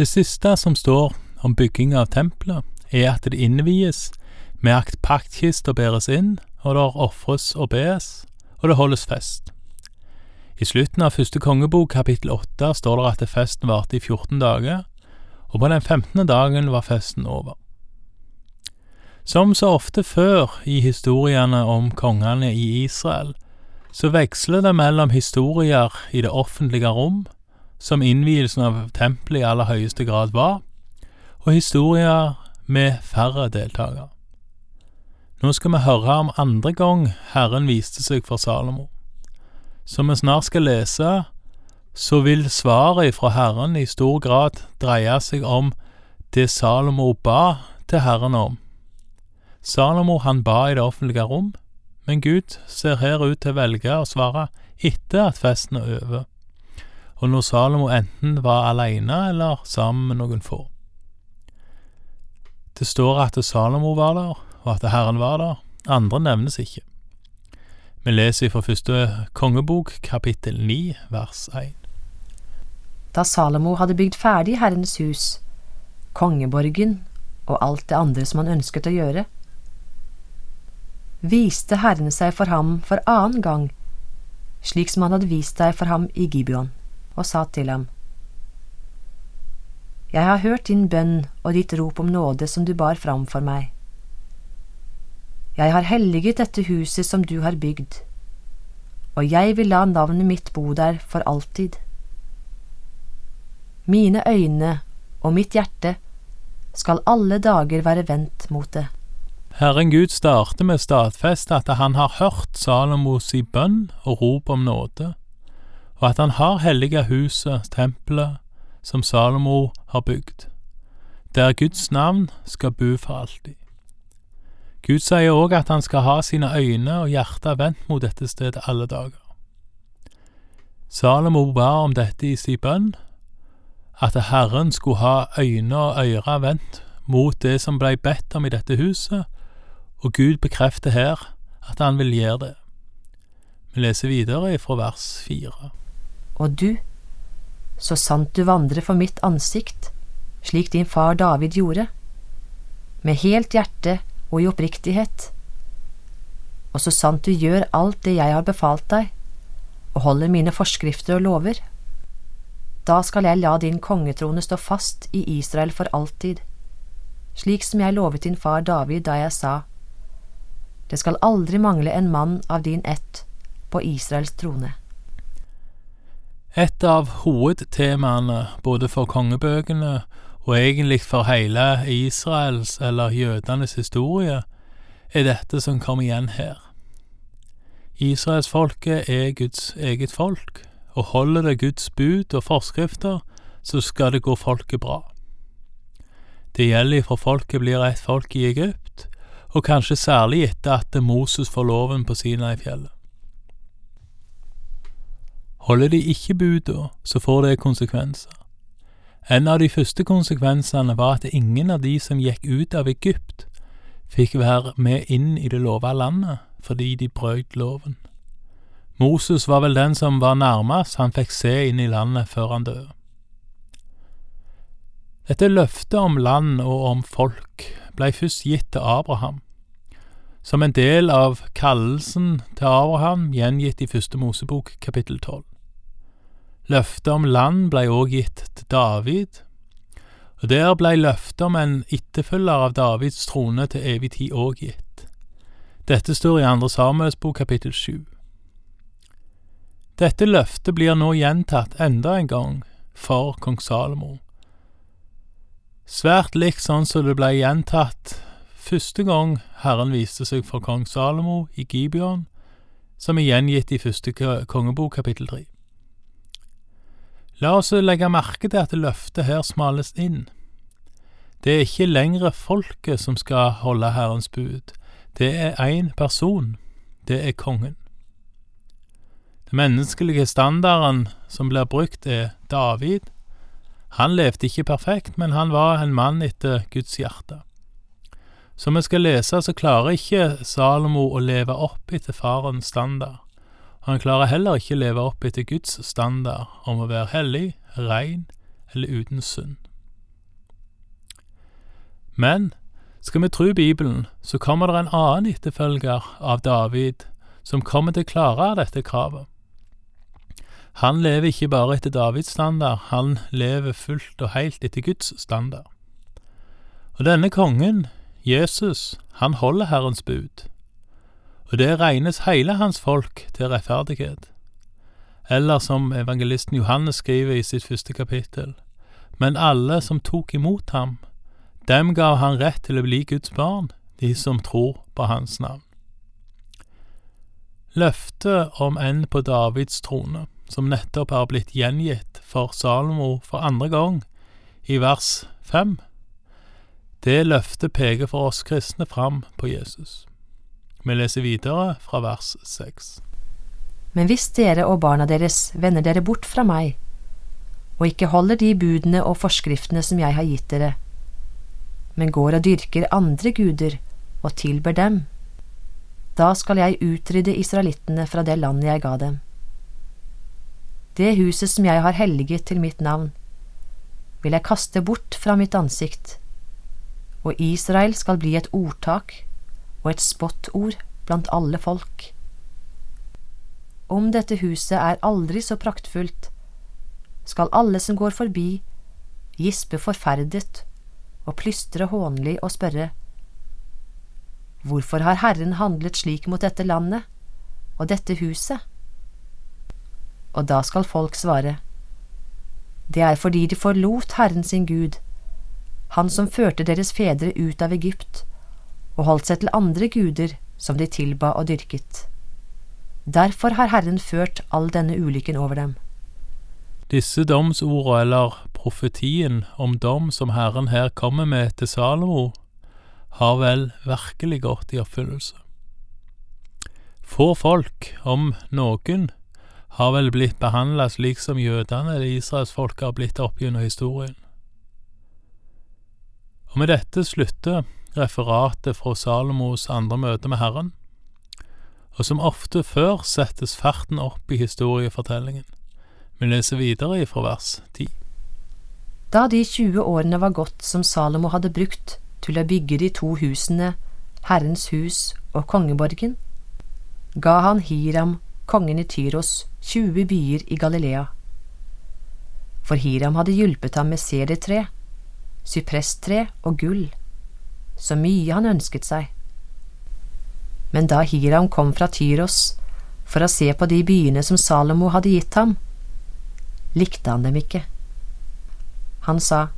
Det siste som står om bygging av tempelet, er at det innvies med at paktkister bæres inn, og det ofres og bes, og det holdes fest. I slutten av første kongebok kapittel åtte står det at festen varte i 14 dager, og på den 15. dagen var festen over. Som så ofte før i historiene om kongene i Israel, så veksler det mellom historier i det offentlige rom, som innvielsen av tempelet i aller høyeste grad var, og historier med færre deltakere. Nå skal vi høre om andre gang Herren viste seg for Salomo. Som vi snart skal lese, så vil svaret fra Herren i stor grad dreie seg om det Salomo ba til Herren om. Salomo han ba i det offentlige rom, men Gud ser her ut til å velge å svare etter at festen er over, og når Salomo enten var alene eller sammen med noen få. Det står at Salomo var der, og at Herren var der. Andre nevnes ikke. Vi leser fra første kongebok, kapittel 9, vers 1. Da Salomo hadde bygd ferdig Herrens hus, kongeborgen og alt det andre som han ønsket å gjøre, viste Herren seg for ham for annen gang, slik som han hadde vist seg for ham i Gibeon, og sa til ham, jeg har hørt din bønn og ditt rop om nåde som du bar fram for meg. Jeg har helliget dette huset som du har bygd, og jeg vil la navnet mitt bo der for alltid. Mine øyne og mitt hjerte skal alle dager være vendt mot det. Herren Gud starter med å stadfeste at han har hørt Salomos i bønn og rop om nåde, og at han har helliga huset, tempelet, som Salomo har bygd, der Guds navn skal bo for alltid. Gud sier òg at han skal ha sine øyne og hjerter vendt mot dette stedet alle dager. Salomo ba om dette i sin bønn, at Herren skulle ha øyne og ører vendt mot det som blei bedt om i dette huset, og Gud bekrefter her at han vil gjøre det. Vi leser videre fra vers fire. Og du, så sant du vandrer for mitt ansikt, slik din far David gjorde, med helt hjerte og i oppriktighet, og så sant du gjør alt det jeg har befalt deg, og holder mine forskrifter og lover, da skal jeg la din kongetrone stå fast i Israel for alltid, slik som jeg lovet din far David da jeg sa, det skal aldri mangle en mann av din ett på Israels trone. Et av hovedtemaene både for kongebøkene og egentlig for hele Israels eller jødenes historie er dette som kommer igjen her. Israelsfolket er Guds eget folk, og holder det Guds bud og forskrifter, så skal det gå folket bra. Det gjelder for folket blir et folk i Egypt, og kanskje særlig etter at Moses får loven på Sinai-fjellet. Holder de ikke buda, så får det konsekvenser. En av de første konsekvensene var at ingen av de som gikk ut av Egypt, fikk være med inn i det lova landet fordi de brøt loven. Moses var vel den som var nærmest han fikk se inn i landet før han døde. Dette løftet om land og om folk blei først gitt til Abraham, som en del av kallelsen til Abraham gjengitt i Første Mosebok kapittel tolv. Løftet om land blei òg gitt til David, og der blei løftet om en etterfølger av Davids trone til evig tid òg gitt. Dette står i Andre Samuels bok kapittel sju. Dette løftet blir nå gjentatt enda en gang for kong Salomo. Svært likt sånn som det blei gjentatt første gang Herren viste seg for kong Salomo i Gibeon, som er gjengitt i første kongebok kapittel tre. La oss legge merke til at løftet her smales inn. Det er ikke lenger folket som skal holde Herrens bud, det er én person, det er kongen. Den menneskelige standarden som blir brukt, er David. Han levde ikke perfekt, men han var en mann etter Guds hjerte. Som vi skal lese, så klarer ikke Salomo å leve opp etter farens standard. Han klarer heller ikke leve opp etter Guds standard om å være hellig, rein eller uten synd. Men skal vi tro Bibelen, så kommer det en annen etterfølger av David som kommer til å klare dette kravet. Han lever ikke bare etter Davids standard, han lever fullt og helt etter Guds standard. Og denne kongen, Jesus, han holder Herrens bud, og det regnes hele hans folk til rettferdighet. Eller som evangelisten Johannes skriver i sitt første kapittel, men alle som tok imot ham, dem gav han rett til å bli Guds barn, de som tror på hans navn. Løftet om en på Davids trone som nettopp har blitt gjengitt for Salomo for andre gang, i vers fem. Det løftet peker for oss kristne fram på Jesus. Vi leser videre fra vers seks. Men hvis dere og barna deres vender dere bort fra meg, og ikke holder de budene og forskriftene som jeg har gitt dere, men går og dyrker andre guder og tilber dem, da skal jeg utrydde israelittene fra det landet jeg ga dem det huset som jeg har helliget til mitt navn, vil jeg kaste bort fra mitt ansikt, og Israel skal bli et ordtak og et spottord blant alle folk. Om dette huset er aldri så praktfullt, skal alle som går forbi, gispe forferdet og plystre hånlig og spørre, Hvorfor har Herren handlet slik mot dette landet og dette huset? Og da skal folk svare, Det er fordi de forlot Herren sin Gud, Han som førte deres fedre ut av Egypt, og holdt seg til andre guder som de tilba og dyrket. Derfor har Herren ført all denne ulykken over dem. Disse domsordene, eller profetien om dom som Herren her kommer med til Salomo, har vel virkelig gått i oppfyllelse. Få folk, om noen, har vel blitt behandla slik som jødene eller israelsfolket har blitt opp gjennom historien. Og med dette slutter referatet fra Salomos andre møte med Herren, og som ofte før settes farten opp i historiefortellingen. Vi leser videre ifra vers 10. Da de 20 årene var gått som Salomo hadde brukt til å bygge de to husene, Herrens hus og kongeborgen, ga han Hiram kongen i Tyros, 20 byer i Galilea. For Hiram hadde hjulpet ham med sedertre, sypresstre og gull, så mye han ønsket seg. Men da Hiram kom fra Tyros for å se på de byene som Salomo hadde gitt ham, likte han dem ikke. Han sa,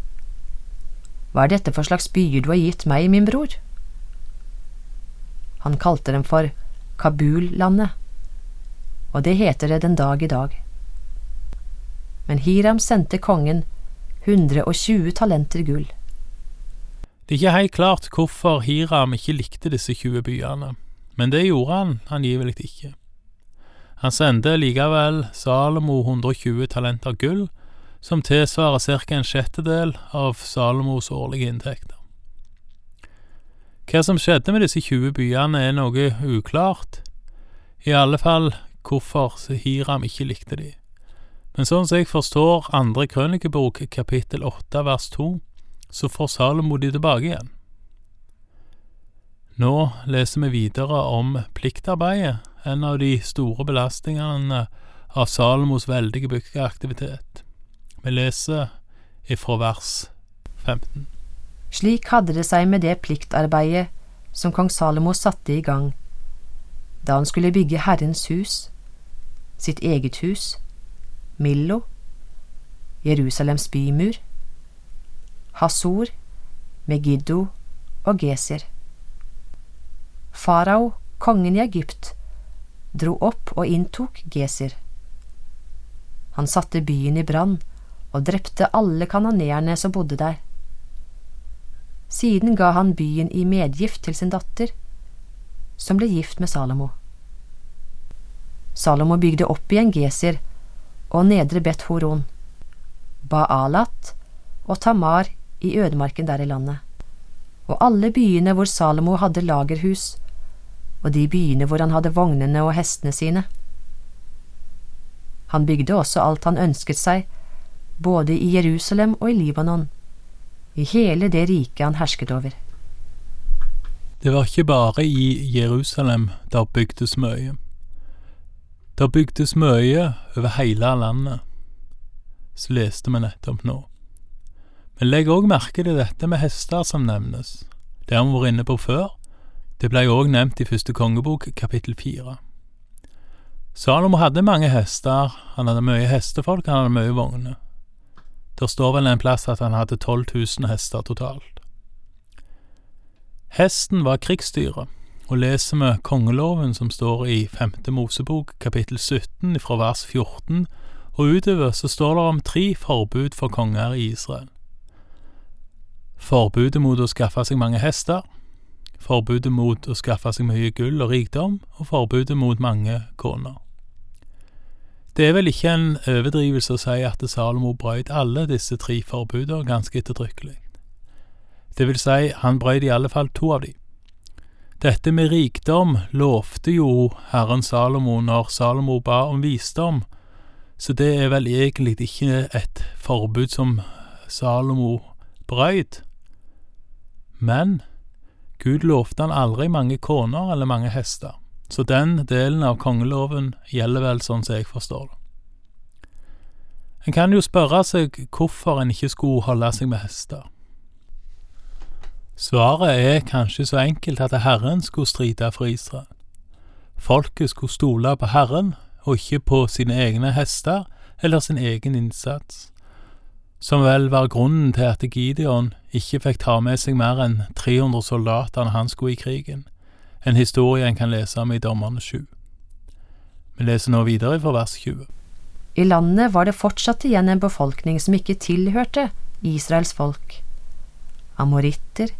Hva er dette for slags byer du har gitt meg, min bror? Han kalte dem for Kabul-landet og det heter det den dag i dag. Men Hiram sendte kongen 120 talenter gull. Det er ikke helt klart hvorfor Hiram ikke likte disse 20 byene, men det gjorde han angivelig ikke. Han sendte likevel Salomo 120 talenter gull, som tilsvarer ca. en sjettedel av Salomos årlige inntekter. Hva som skjedde med disse 20 byene er noe uklart. I alle fall hvorfor Hiram ikke likte de. Men sånn som jeg forstår andre krønikebok, kapittel 8 vers to, så får Salomo de tilbake igjen. Nå leser vi videre om pliktarbeidet, en av de store belastningene av Salomos veldige byggeaktivitet. Vi leser ifra vers 15. Slik hadde det seg med det pliktarbeidet som kong Salomo satte i gang, da han skulle bygge Herrens hus, sitt eget hus, Millo, Jerusalems bymur, Hasor, Megiddo og Geser. Farao, kongen i Egypt, dro opp og inntok Geser. Han satte byen i brann og drepte alle kanoneerne som bodde der. Siden ga han byen i medgift til sin datter, som ble gift med Salomo. Salomo bygde opp igjen Geser og Nedre Bet Horon, Baalat og Tamar i ødemarken der i landet, og alle byene hvor Salomo hadde lagerhus, og de byene hvor han hadde vognene og hestene sine. Han bygde også alt han ønsket seg, både i Jerusalem og i Libanon, i hele det riket han hersket over. Det var ikke bare i Jerusalem der bygdes mye. Der bygdes mye over hele landet, så leste vi nettopp nå. Men legg òg merke til dette med hester som nevnes. Det har vi vært inne på før. Det ble òg nevnt i første kongebok, kapittel fire. Salomo hadde mange hester, han hadde mye hestefolk, han hadde mye vogner. Der står vel en plass at han hadde 12 000 hester totalt. Hesten var krigsdyret, og leser vi kongeloven som står i femte Mosebok kapittel 17 fra vers 14 og utover, så står det om tre forbud for konger i Israel. Forbudet mot å skaffe seg mange hester, forbudet mot å skaffe seg mye gull og rikdom, og forbudet mot mange koner. Det er vel ikke en overdrivelse å si at Salomo brøt alle disse tre forbudene ganske ettertrykkelig. Det vil si, han brøt i alle fall to av de. Dette med rikdom lovte jo Herren Salomo når Salomo ba om visdom, så det er vel egentlig ikke et forbud som Salomo brøt. Men Gud lovte han aldri mange koner eller mange hester, så den delen av kongeloven gjelder vel sånn som jeg forstår det. En kan jo spørre seg hvorfor en ikke skulle holde seg med hester. Svaret er kanskje så enkelt at Herren skulle stride for Israel. Folket skulle stole på Herren og ikke på sine egne hester eller sin egen innsats som vel var grunnen til at Gideon ikke fikk ta med seg mer enn 300 soldater når han skulle i krigen, en historie en kan lese om i Dommerne 7. Vi leser nå videre fra vers 20. I landet var det fortsatt igjen en befolkning som ikke tilhørte Israels folk. Amoritter,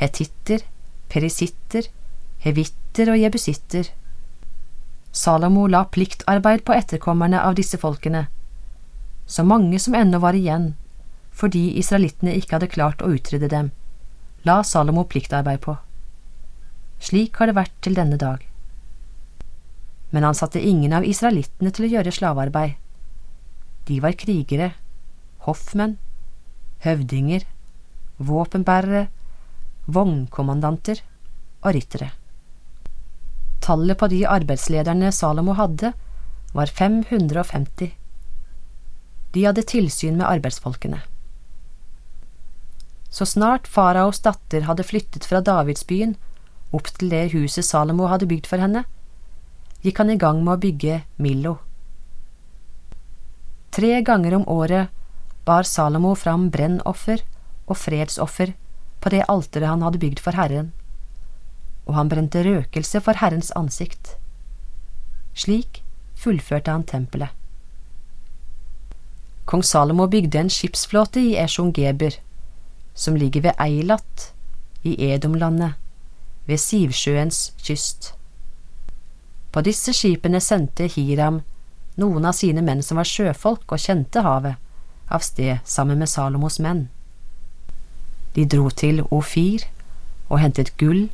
hetitter, perisitter, hevitter og jebusitter. Salomo la pliktarbeid på etterkommerne av disse folkene, så mange som ennå var igjen, fordi israelittene ikke hadde klart å utrydde dem, la Salomo pliktarbeid på. Slik har det vært til denne dag. Men han satte ingen av israelittene til å gjøre slavearbeid. De var krigere, hoffmenn, høvdinger, våpenbærere, vognkommandanter og ryttere. Tallet på de arbeidslederne Salomo hadde, var 550. De hadde tilsyn med arbeidsfolkene. Så snart faraos datter hadde flyttet fra Davidsbyen opp til det huset Salomo hadde bygd for henne, gikk han i gang med å bygge Millo. Tre ganger om året bar Salomo fram brennoffer og fredsoffer på det alteret han hadde bygd for Herren, og han brente røkelse for Herrens ansikt. Slik fullførte han tempelet. Kong Salomo bygde en skipsflåte i Eshon Geber, som ligger ved Eilat i Edomlandet, ved Sivsjøens kyst. På disse skipene sendte Hiram noen av sine menn som var sjøfolk og kjente havet, av sted sammen med Salomos menn. De dro til Ofir og hentet gull,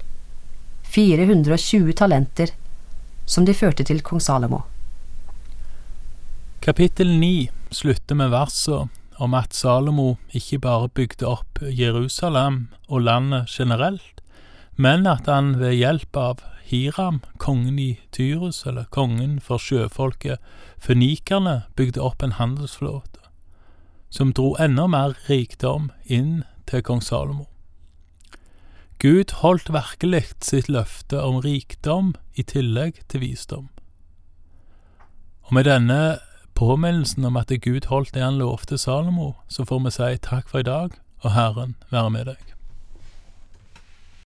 420 talenter, som de førte til kong Salomo. Kapittel 9 slutter med verset om at Salomo ikke bare bygde opp Jerusalem og landet generelt, men at han ved hjelp av Hiram, kongen i Tyrus, eller kongen for sjøfolket fønikerne, bygde opp en handelsflåte som dro enda mer rikdom inn til kong Salomo. Gud holdt virkelig sitt løfte om rikdom i tillegg til visdom. Og med denne påminnelsen om at Gud holdt det han lovte Salomo, så får vi si takk for i dag, og Herren være med deg.